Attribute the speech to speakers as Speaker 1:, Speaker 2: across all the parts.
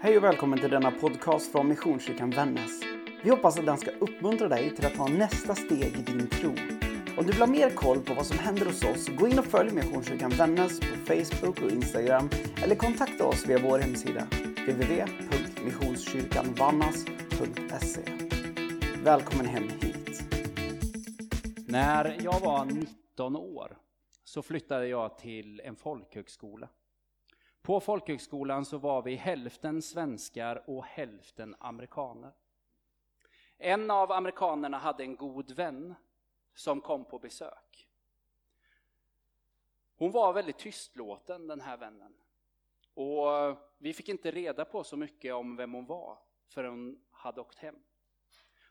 Speaker 1: Hej och välkommen till denna podcast från Missionskyrkan Vännäs. Vi hoppas att den ska uppmuntra dig till att ta nästa steg i din tro. Om du vill ha mer koll på vad som händer hos oss, gå in och följ Missionskyrkan Vännäs på Facebook och Instagram eller kontakta oss via vår hemsida www.missionskyrkanvannas.se. Välkommen hem hit.
Speaker 2: När jag var 19 år så flyttade jag till en folkhögskola. På folkhögskolan så var vi hälften svenskar och hälften amerikaner. En av amerikanerna hade en god vän som kom på besök. Hon var väldigt tystlåten den här vännen. Och eh, vi fick inte reda på så mycket om vem hon var förrän hon hade åkt hem.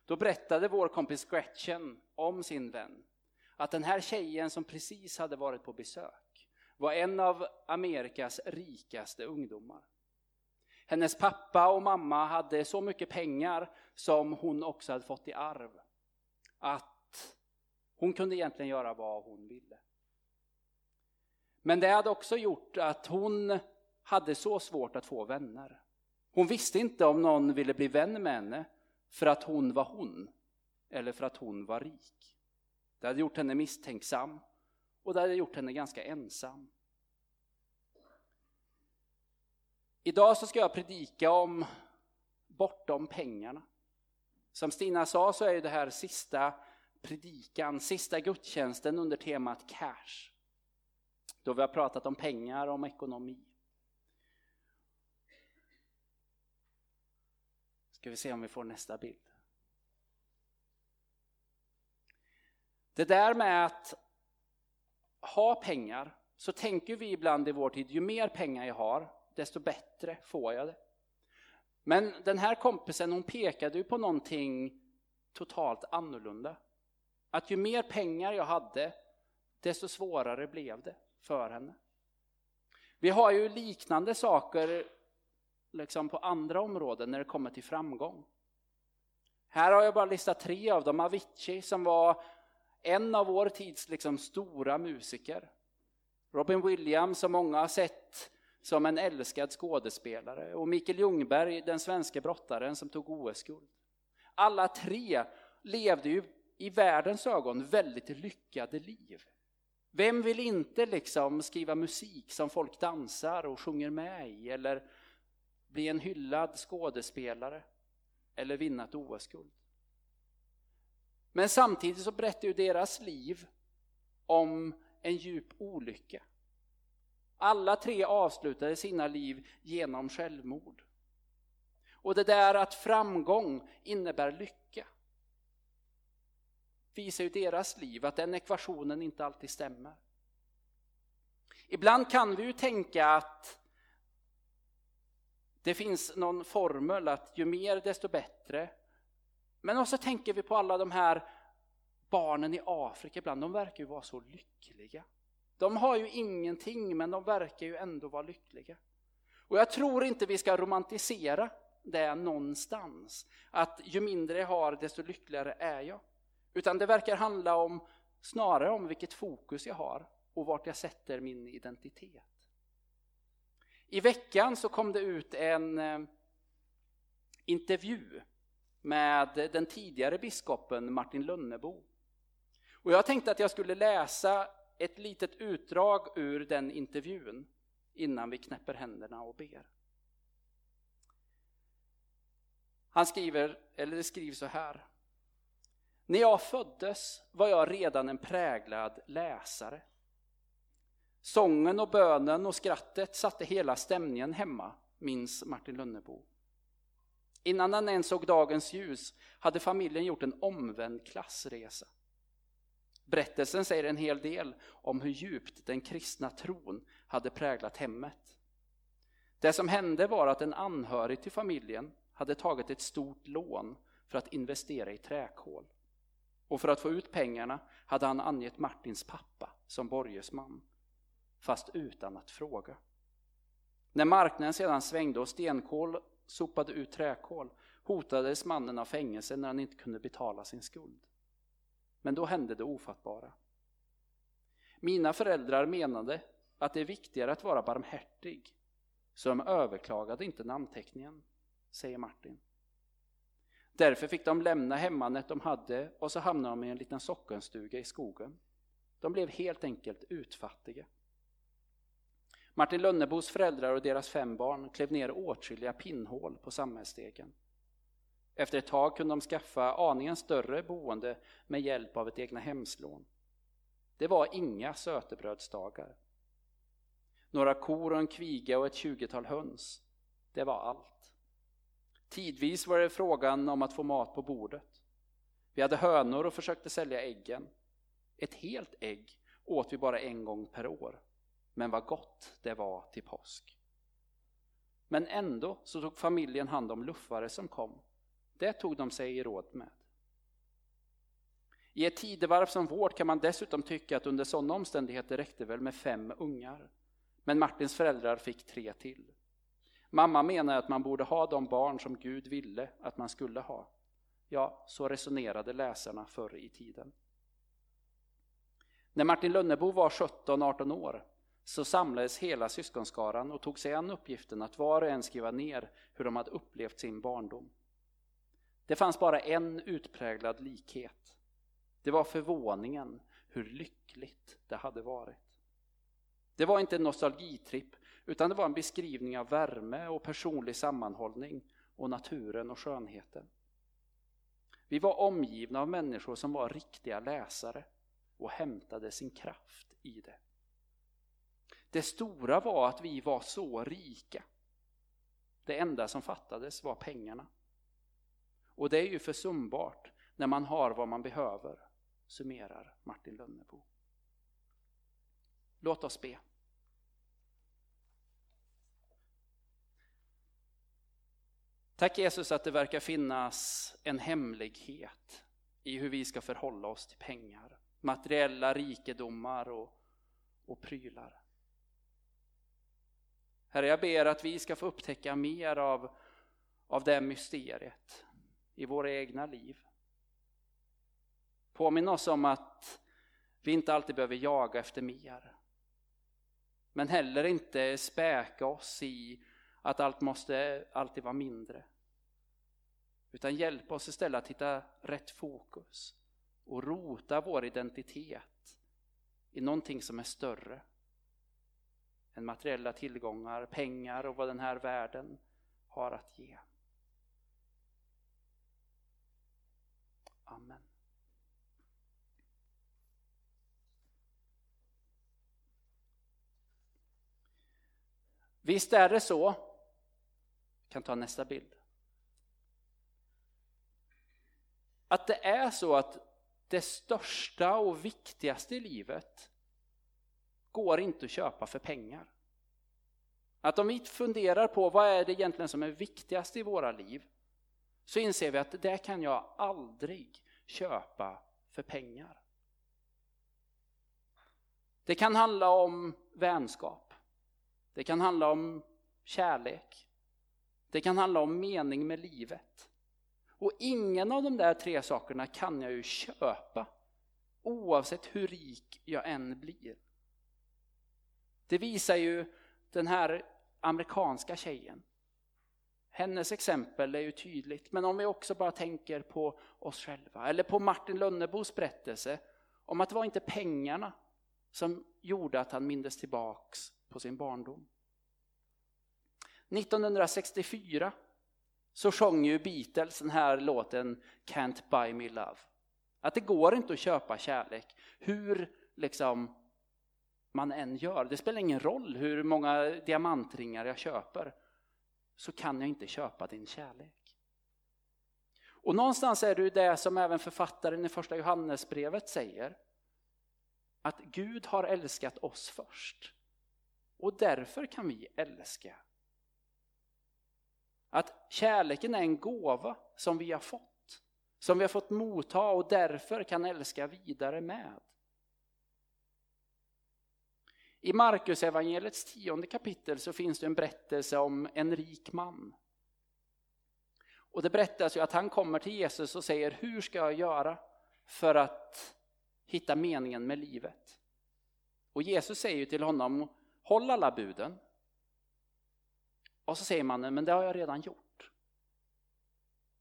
Speaker 2: Då berättade vår kompis Gretchen om sin vän. Att den här tjejen som precis hade varit på besök var en av Amerikas rikaste ungdomar. Hennes pappa och mamma hade så mycket pengar som hon också hade fått i arv. Att hon kunde egentligen göra vad hon ville. Men det hade också gjort att hon hade så svårt att få vänner. Hon visste inte om någon ville bli vän med henne för att hon var hon eller för att hon var rik. Det hade gjort henne misstänksam och det hade gjort henne ganska ensam. Idag så ska jag predika om bortom pengarna. Som Stina sa så är det här sista predikan, sista gudstjänsten under temat cash. Då vi har pratat om pengar och om ekonomi. Ska vi se om vi får nästa bild. Det där med att ha pengar, så tänker vi ibland i vår tid, ju mer pengar jag har, desto bättre får jag det. Men den här kompisen hon pekade ju på någonting totalt annorlunda. Att ju mer pengar jag hade, desto svårare blev det för henne. Vi har ju liknande saker liksom på andra områden när det kommer till framgång. Här har jag bara listat tre av dem. Avicii som var en av vår tids liksom stora musiker. Robin Williams som många har sett som en älskad skådespelare och Mikael Ljungberg, den svenska brottaren som tog OS-guld. Alla tre levde ju i världens ögon väldigt lyckade liv. Vem vill inte liksom skriva musik som folk dansar och sjunger med i eller bli en hyllad skådespelare eller vinna ett OS-guld? Men samtidigt så berättar ju deras liv om en djup olycka. Alla tre avslutade sina liv genom självmord. Och det där att framgång innebär lycka visar ju deras liv att den ekvationen inte alltid stämmer. Ibland kan vi ju tänka att det finns någon formel att ju mer desto bättre. Men också tänker vi på alla de här barnen i Afrika ibland, de verkar ju vara så lyckliga. De har ju ingenting men de verkar ju ändå vara lyckliga. Och jag tror inte vi ska romantisera det någonstans. Att ju mindre jag har desto lyckligare är jag. Utan det verkar handla om snarare om vilket fokus jag har och vart jag sätter min identitet. I veckan så kom det ut en eh, intervju med den tidigare biskopen Martin Lönnebo. Och jag tänkte att jag skulle läsa ett litet utdrag ur den intervjun innan vi knäpper händerna och ber. Han skriver, eller det skrivs så här. När jag föddes var jag redan en präglad läsare. Sången och bönen och skrattet satte hela stämningen hemma, minns Martin Lönnebo. Innan han ens såg dagens ljus hade familjen gjort en omvänd klassresa. Berättelsen säger en hel del om hur djupt den kristna tron hade präglat hemmet. Det som hände var att en anhörig till familjen hade tagit ett stort lån för att investera i träkol. Och för att få ut pengarna hade han angett Martins pappa som borgesman, fast utan att fråga. När marknaden sedan svängde och stenkol sopade ut träkol hotades mannen av fängelse när han inte kunde betala sin skuld. Men då hände det ofattbara. Mina föräldrar menade att det är viktigare att vara barmhärtig så de överklagade inte namnteckningen, säger Martin. Därför fick de lämna hemmanet de hade och så hamnade de i en liten sockenstuga i skogen. De blev helt enkelt utfattiga. Martin Lönnebos föräldrar och deras fem barn klev ner åtskilliga pinnhål på samhällsstegen. Efter ett tag kunde de skaffa aningen större boende med hjälp av ett egna hemslån. Det var inga sötebrödsdagar. Några kor och en kviga och ett tjugotal höns. Det var allt. Tidvis var det frågan om att få mat på bordet. Vi hade hönor och försökte sälja äggen. Ett helt ägg åt vi bara en gång per år. Men vad gott det var till påsk. Men ändå så tog familjen hand om luffare som kom. Det tog de sig i råd med. I ett tidevarv som vårt kan man dessutom tycka att under sådana omständigheter räckte väl med fem ungar. Men Martins föräldrar fick tre till. Mamma menar att man borde ha de barn som Gud ville att man skulle ha. Ja, så resonerade läsarna förr i tiden. När Martin Lönnebo var 17-18 år så samlades hela syskonskaran och tog sig an uppgiften att var och en skriva ner hur de hade upplevt sin barndom. Det fanns bara en utpräglad likhet. Det var förvåningen hur lyckligt det hade varit. Det var inte en nostalgitripp utan det var en beskrivning av värme och personlig sammanhållning och naturen och skönheten. Vi var omgivna av människor som var riktiga läsare och hämtade sin kraft i det. Det stora var att vi var så rika. Det enda som fattades var pengarna. Och det är ju försumbart när man har vad man behöver, summerar Martin Lönnebo. Låt oss be. Tack Jesus att det verkar finnas en hemlighet i hur vi ska förhålla oss till pengar, materiella rikedomar och, och prylar. Herre, jag ber att vi ska få upptäcka mer av, av det mysteriet i våra egna liv. Påminn oss om att vi inte alltid behöver jaga efter mer. Men heller inte späka oss i att allt måste alltid vara mindre. Utan hjälp oss istället att hitta rätt fokus och rota vår identitet i någonting som är större än materiella tillgångar, pengar och vad den här världen har att ge. Amen. Visst är det så, vi kan ta nästa bild, att det är så att det största och viktigaste i livet går inte att köpa för pengar. Att om vi funderar på vad är det egentligen som är viktigast i våra liv så inser vi att det kan jag aldrig köpa för pengar. Det kan handla om vänskap. Det kan handla om kärlek. Det kan handla om mening med livet. Och ingen av de där tre sakerna kan jag ju köpa oavsett hur rik jag än blir. Det visar ju den här amerikanska tjejen. Hennes exempel är ju tydligt, men om vi också bara tänker på oss själva, eller på Martin Lönnebos berättelse om att det var inte pengarna som gjorde att han mindes tillbaks på sin barndom. 1964 så sjöng ju Beatles den här låten Can't buy me love. Att det går inte att köpa kärlek, hur liksom man än gör. Det spelar ingen roll hur många diamantringar jag köper, så kan jag inte köpa din kärlek. Och någonstans är det det som även författaren i första Johannesbrevet säger. Att Gud har älskat oss först. Och därför kan vi älska. Att kärleken är en gåva som vi har fått. Som vi har fått motta och därför kan älska vidare med. I Markus evangeliets tionde kapitel så finns det en berättelse om en rik man. Och det berättas ju att han kommer till Jesus och säger, hur ska jag göra för att hitta meningen med livet? Och Jesus säger ju till honom, håll alla buden. Och så säger mannen, men det har jag redan gjort.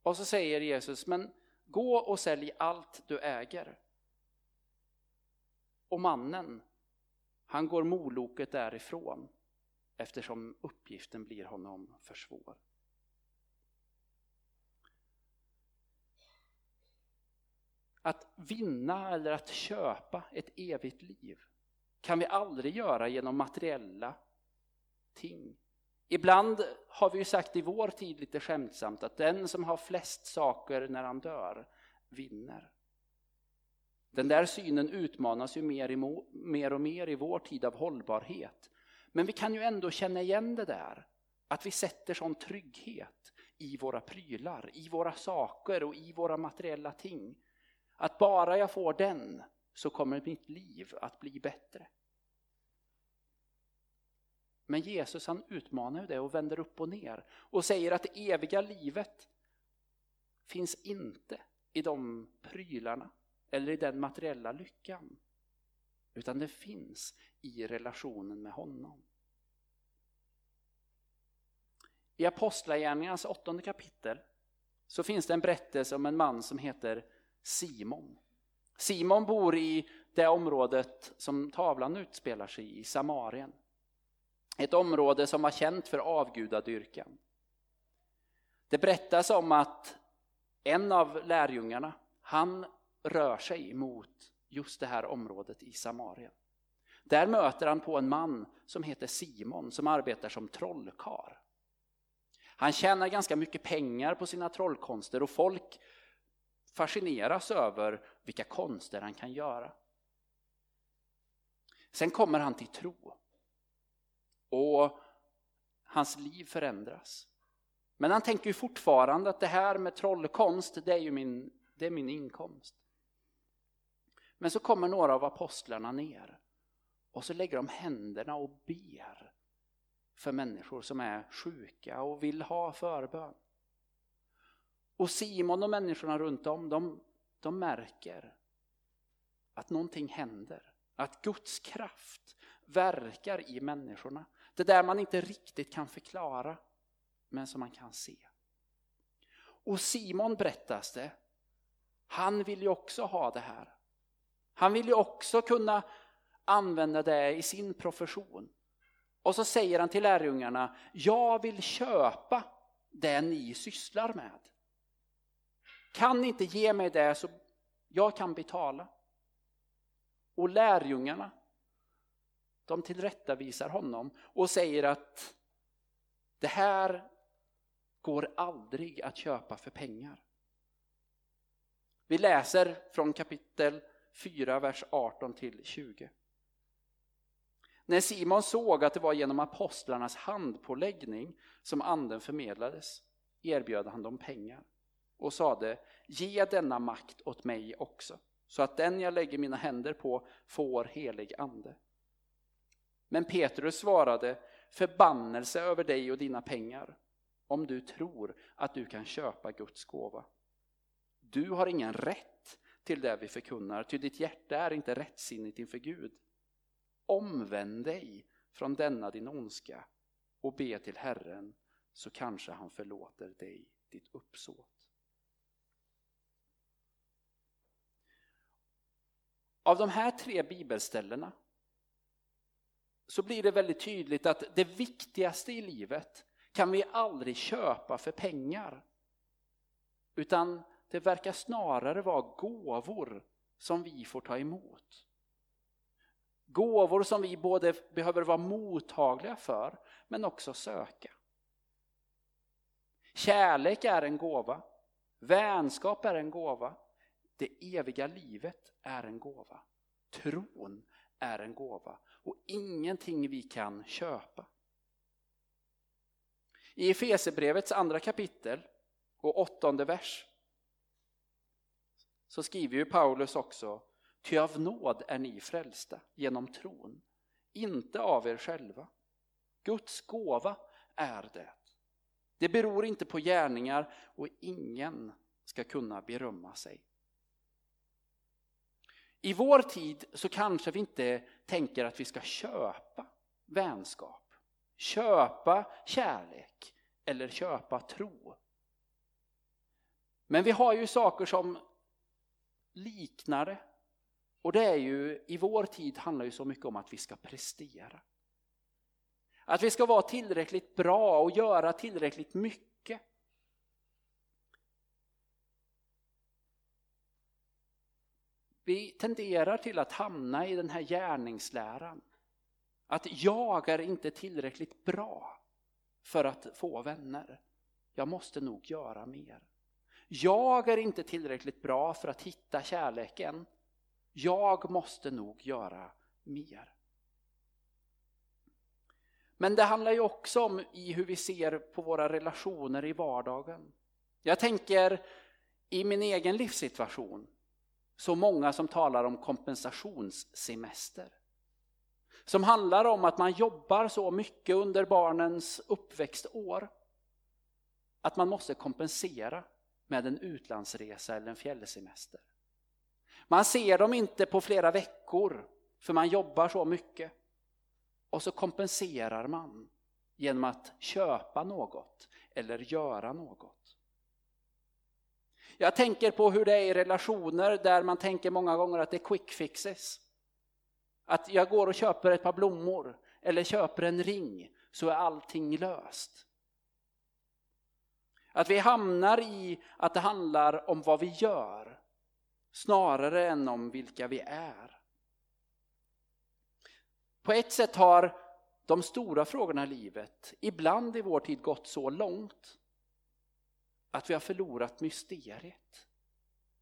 Speaker 2: Och så säger Jesus, men gå och sälj allt du äger. Och mannen, han går moloket därifrån eftersom uppgiften blir honom för svår. Att vinna eller att köpa ett evigt liv kan vi aldrig göra genom materiella ting. Ibland har vi ju sagt i vår tid lite skämtsamt att den som har flest saker när han dör vinner. Den där synen utmanas ju mer, mer och mer i vår tid av hållbarhet. Men vi kan ju ändå känna igen det där, att vi sätter sån trygghet i våra prylar, i våra saker och i våra materiella ting. Att bara jag får den så kommer mitt liv att bli bättre. Men Jesus han utmanar ju det och vänder upp och ner och säger att det eviga livet finns inte i de prylarna eller i den materiella lyckan. Utan det finns i relationen med honom. I Apostlagärningarnas åttonde kapitel så finns det en berättelse om en man som heter Simon. Simon bor i det området som tavlan utspelar sig i, i Samarien. Ett område som var känt för avgudadyrkan. Det berättas om att en av lärjungarna, han rör sig mot just det här området i Samarien. Där möter han på en man som heter Simon som arbetar som trollkar. Han tjänar ganska mycket pengar på sina trollkonster och folk fascineras över vilka konster han kan göra. Sen kommer han till tro. Och hans liv förändras. Men han tänker ju fortfarande att det här med trollkonst, det är ju min, det är min inkomst. Men så kommer några av apostlarna ner och så lägger de händerna och ber för människor som är sjuka och vill ha förbön. Och Simon och människorna runt om, de, de märker att någonting händer. Att Guds kraft verkar i människorna. Det där man inte riktigt kan förklara, men som man kan se. Och Simon berättas det, han vill ju också ha det här. Han vill ju också kunna använda det i sin profession. Och så säger han till lärjungarna, jag vill köpa det ni sysslar med. Kan ni inte ge mig det så jag kan betala. Och lärjungarna, de tillrättavisar honom och säger att det här går aldrig att köpa för pengar. Vi läser från kapitel 4, vers 18 till 20. När Simon såg att det var genom apostlarnas handpåläggning som anden förmedlades erbjöd han dem pengar och sade ge denna makt åt mig också så att den jag lägger mina händer på får helig ande. Men Petrus svarade förbannelse över dig och dina pengar om du tror att du kan köpa Guds gåva. Du har ingen rätt till det vi förkunnar, ty ditt hjärta är inte rättsinnigt inför Gud. Omvänd dig från denna din ondska och be till Herren, så kanske han förlåter dig ditt uppsåt. Av de här tre bibelställena så blir det väldigt tydligt att det viktigaste i livet kan vi aldrig köpa för pengar. Utan det verkar snarare vara gåvor som vi får ta emot. Gåvor som vi både behöver vara mottagliga för men också söka. Kärlek är en gåva, vänskap är en gåva, det eviga livet är en gåva. Tron är en gåva och ingenting vi kan köpa. I Efesebrevets andra kapitel och åttonde vers så skriver ju Paulus också Ty av nåd är ni frälsta genom tron, inte av er själva. Guds gåva är det. Det beror inte på gärningar och ingen ska kunna berömma sig. I vår tid så kanske vi inte tänker att vi ska köpa vänskap köpa kärlek eller köpa tro. Men vi har ju saker som liknar det. Och det är ju, i vår tid handlar ju så mycket om att vi ska prestera. Att vi ska vara tillräckligt bra och göra tillräckligt mycket. Vi tenderar till att hamna i den här gärningsläran. Att jag är inte tillräckligt bra för att få vänner. Jag måste nog göra mer. Jag är inte tillräckligt bra för att hitta kärleken. Jag måste nog göra mer. Men det handlar ju också om i hur vi ser på våra relationer i vardagen. Jag tänker i min egen livssituation, så många som talar om kompensationssemester. Som handlar om att man jobbar så mycket under barnens uppväxtår att man måste kompensera med en utlandsresa eller en fjällsemester. Man ser dem inte på flera veckor för man jobbar så mycket. Och så kompenserar man genom att köpa något eller göra något. Jag tänker på hur det är i relationer där man tänker många gånger att det är quick fixes. Att jag går och köper ett par blommor eller köper en ring så är allting löst. Att vi hamnar i att det handlar om vad vi gör snarare än om vilka vi är. På ett sätt har de stora frågorna i livet ibland i vår tid gått så långt att vi har förlorat mysteriet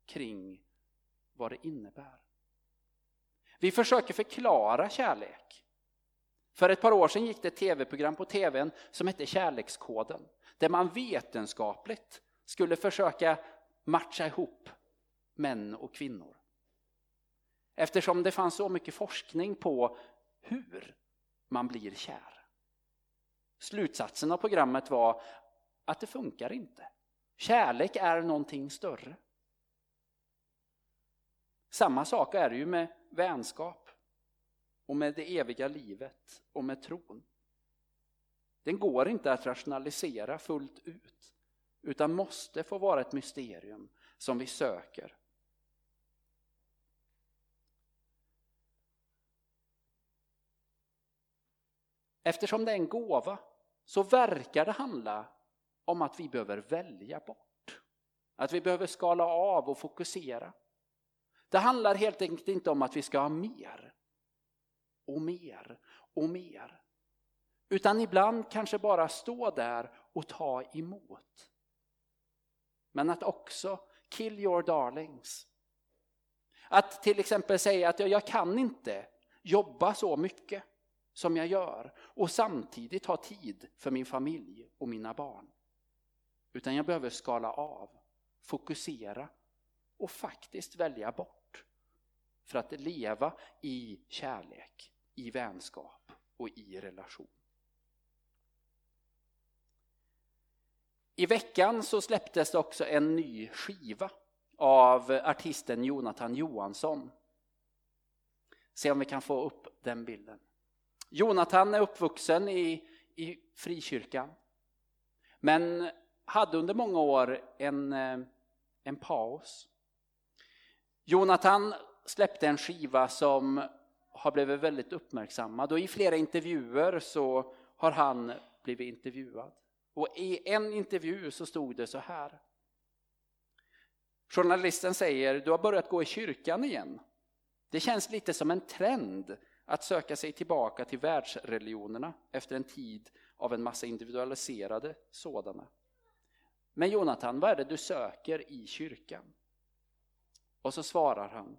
Speaker 2: kring vad det innebär. Vi försöker förklara kärlek. För ett par år sedan gick det ett tv-program på tvn som hette Kärlekskoden. Där man vetenskapligt skulle försöka matcha ihop män och kvinnor. Eftersom det fanns så mycket forskning på hur man blir kär. Slutsatsen av programmet var att det funkar inte. Kärlek är någonting större. Samma sak är det ju med vänskap och med det eviga livet och med tron. Den går inte att rationalisera fullt ut utan måste få vara ett mysterium som vi söker. Eftersom det är en gåva så verkar det handla om att vi behöver välja bort. Att vi behöver skala av och fokusera. Det handlar helt enkelt inte om att vi ska ha mer och mer och mer. Utan ibland kanske bara stå där och ta emot. Men att också kill your darlings. Att till exempel säga att jag kan inte jobba så mycket som jag gör och samtidigt ha tid för min familj och mina barn. Utan jag behöver skala av, fokusera och faktiskt välja bort för att leva i kärlek, i vänskap och i relation. I veckan så släpptes det också en ny skiva av artisten Jonathan Johansson. Se om vi kan få upp den bilden. Jonathan är uppvuxen i, i frikyrkan. Men hade under många år en, eh, en paus. Jonathan släppte en skiva som har blivit väldigt uppmärksammad och i flera intervjuer så har han blivit intervjuad. Och i en intervju så stod det så här. Journalisten säger, du har börjat gå i kyrkan igen. Det känns lite som en trend att söka sig tillbaka till världsreligionerna efter en tid av en massa individualiserade sådana. Men Jonathan, vad är det du söker i kyrkan? Och så svarar han.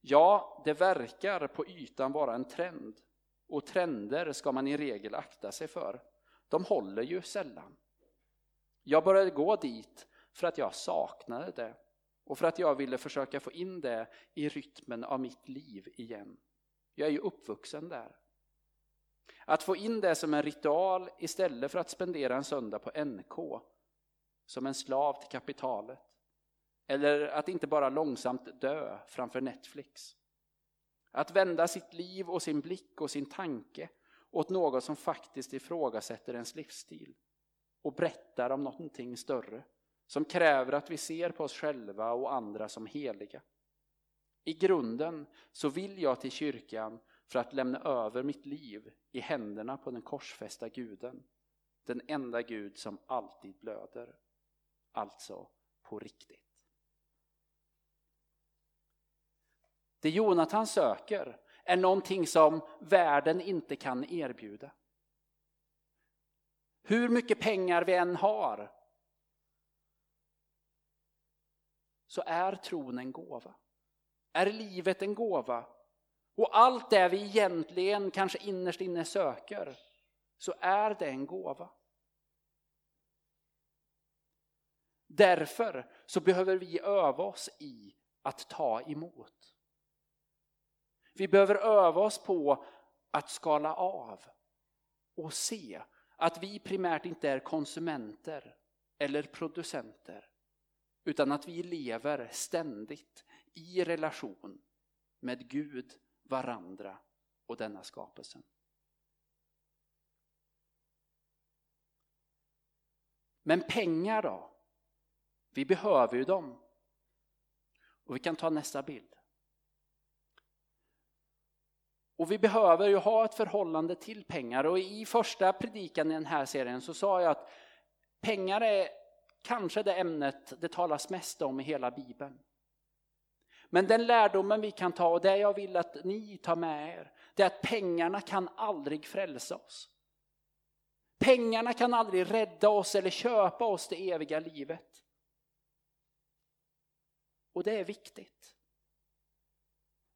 Speaker 2: Ja, det verkar på ytan vara en trend. Och trender ska man i regel akta sig för. De håller ju sällan. Jag började gå dit för att jag saknade det och för att jag ville försöka få in det i rytmen av mitt liv igen. Jag är ju uppvuxen där. Att få in det som en ritual istället för att spendera en söndag på NK som en slav till kapitalet. Eller att inte bara långsamt dö framför Netflix. Att vända sitt liv och sin blick och sin tanke åt något som faktiskt ifrågasätter ens livsstil och berättar om någonting större som kräver att vi ser på oss själva och andra som heliga. I grunden så vill jag till kyrkan för att lämna över mitt liv i händerna på den korsfästa guden. Den enda Gud som alltid blöder. Alltså på riktigt. Det Jonathan söker är någonting som världen inte kan erbjuda. Hur mycket pengar vi än har så är tron en gåva. Är livet en gåva? Och allt det vi egentligen kanske innerst inne söker så är det en gåva. Därför så behöver vi öva oss i att ta emot. Vi behöver öva oss på att skala av och se att vi primärt inte är konsumenter eller producenter utan att vi lever ständigt i relation med Gud, varandra och denna skapelsen. Men pengar då? Vi behöver ju dem. Och vi kan ta nästa bild. Och vi behöver ju ha ett förhållande till pengar och i första predikan i den här serien så sa jag att pengar är kanske det ämnet det talas mest om i hela bibeln. Men den lärdomen vi kan ta och det jag vill att ni tar med er, det är att pengarna kan aldrig frälsa oss. Pengarna kan aldrig rädda oss eller köpa oss det eviga livet. Och det är viktigt.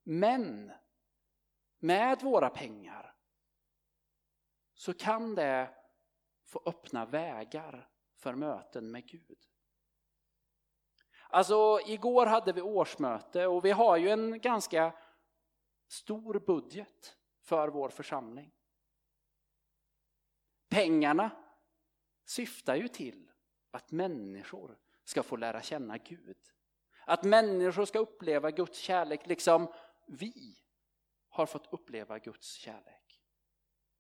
Speaker 2: Men med våra pengar så kan det få öppna vägar för möten med Gud. Alltså igår hade vi årsmöte och vi har ju en ganska stor budget för vår församling. Pengarna syftar ju till att människor ska få lära känna Gud. Att människor ska uppleva Guds kärlek liksom vi har fått uppleva Guds kärlek.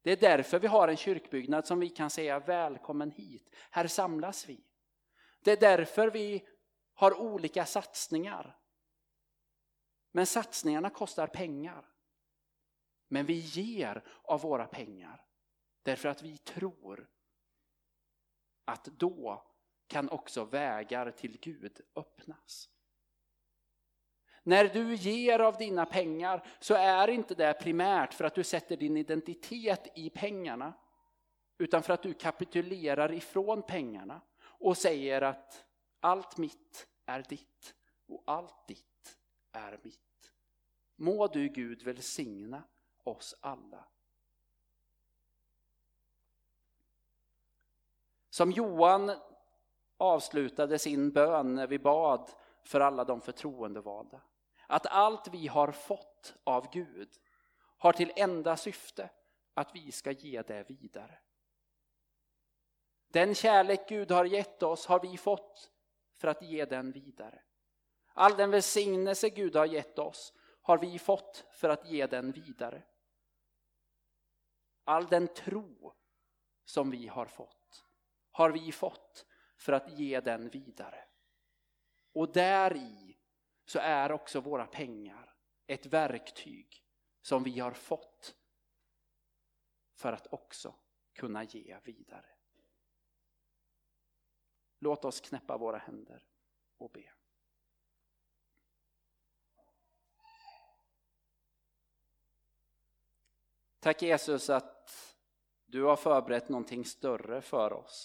Speaker 2: Det är därför vi har en kyrkbyggnad som vi kan säga välkommen hit. Här samlas vi. Det är därför vi har olika satsningar. Men satsningarna kostar pengar. Men vi ger av våra pengar därför att vi tror att då kan också vägar till Gud öppnas. När du ger av dina pengar så är inte det primärt för att du sätter din identitet i pengarna. Utan för att du kapitulerar ifrån pengarna och säger att allt mitt är ditt och allt ditt är mitt. Må du Gud välsigna oss alla. Som Johan avslutade sin bön när vi bad för alla de förtroendevalda. Att allt vi har fått av Gud har till enda syfte att vi ska ge det vidare. Den kärlek Gud har gett oss har vi fått för att ge den vidare. All den välsignelse Gud har gett oss har vi fått för att ge den vidare. All den tro som vi har fått har vi fått för att ge den vidare. Och där i så är också våra pengar ett verktyg som vi har fått för att också kunna ge vidare. Låt oss knäppa våra händer och be. Tack Jesus att du har förberett någonting större för oss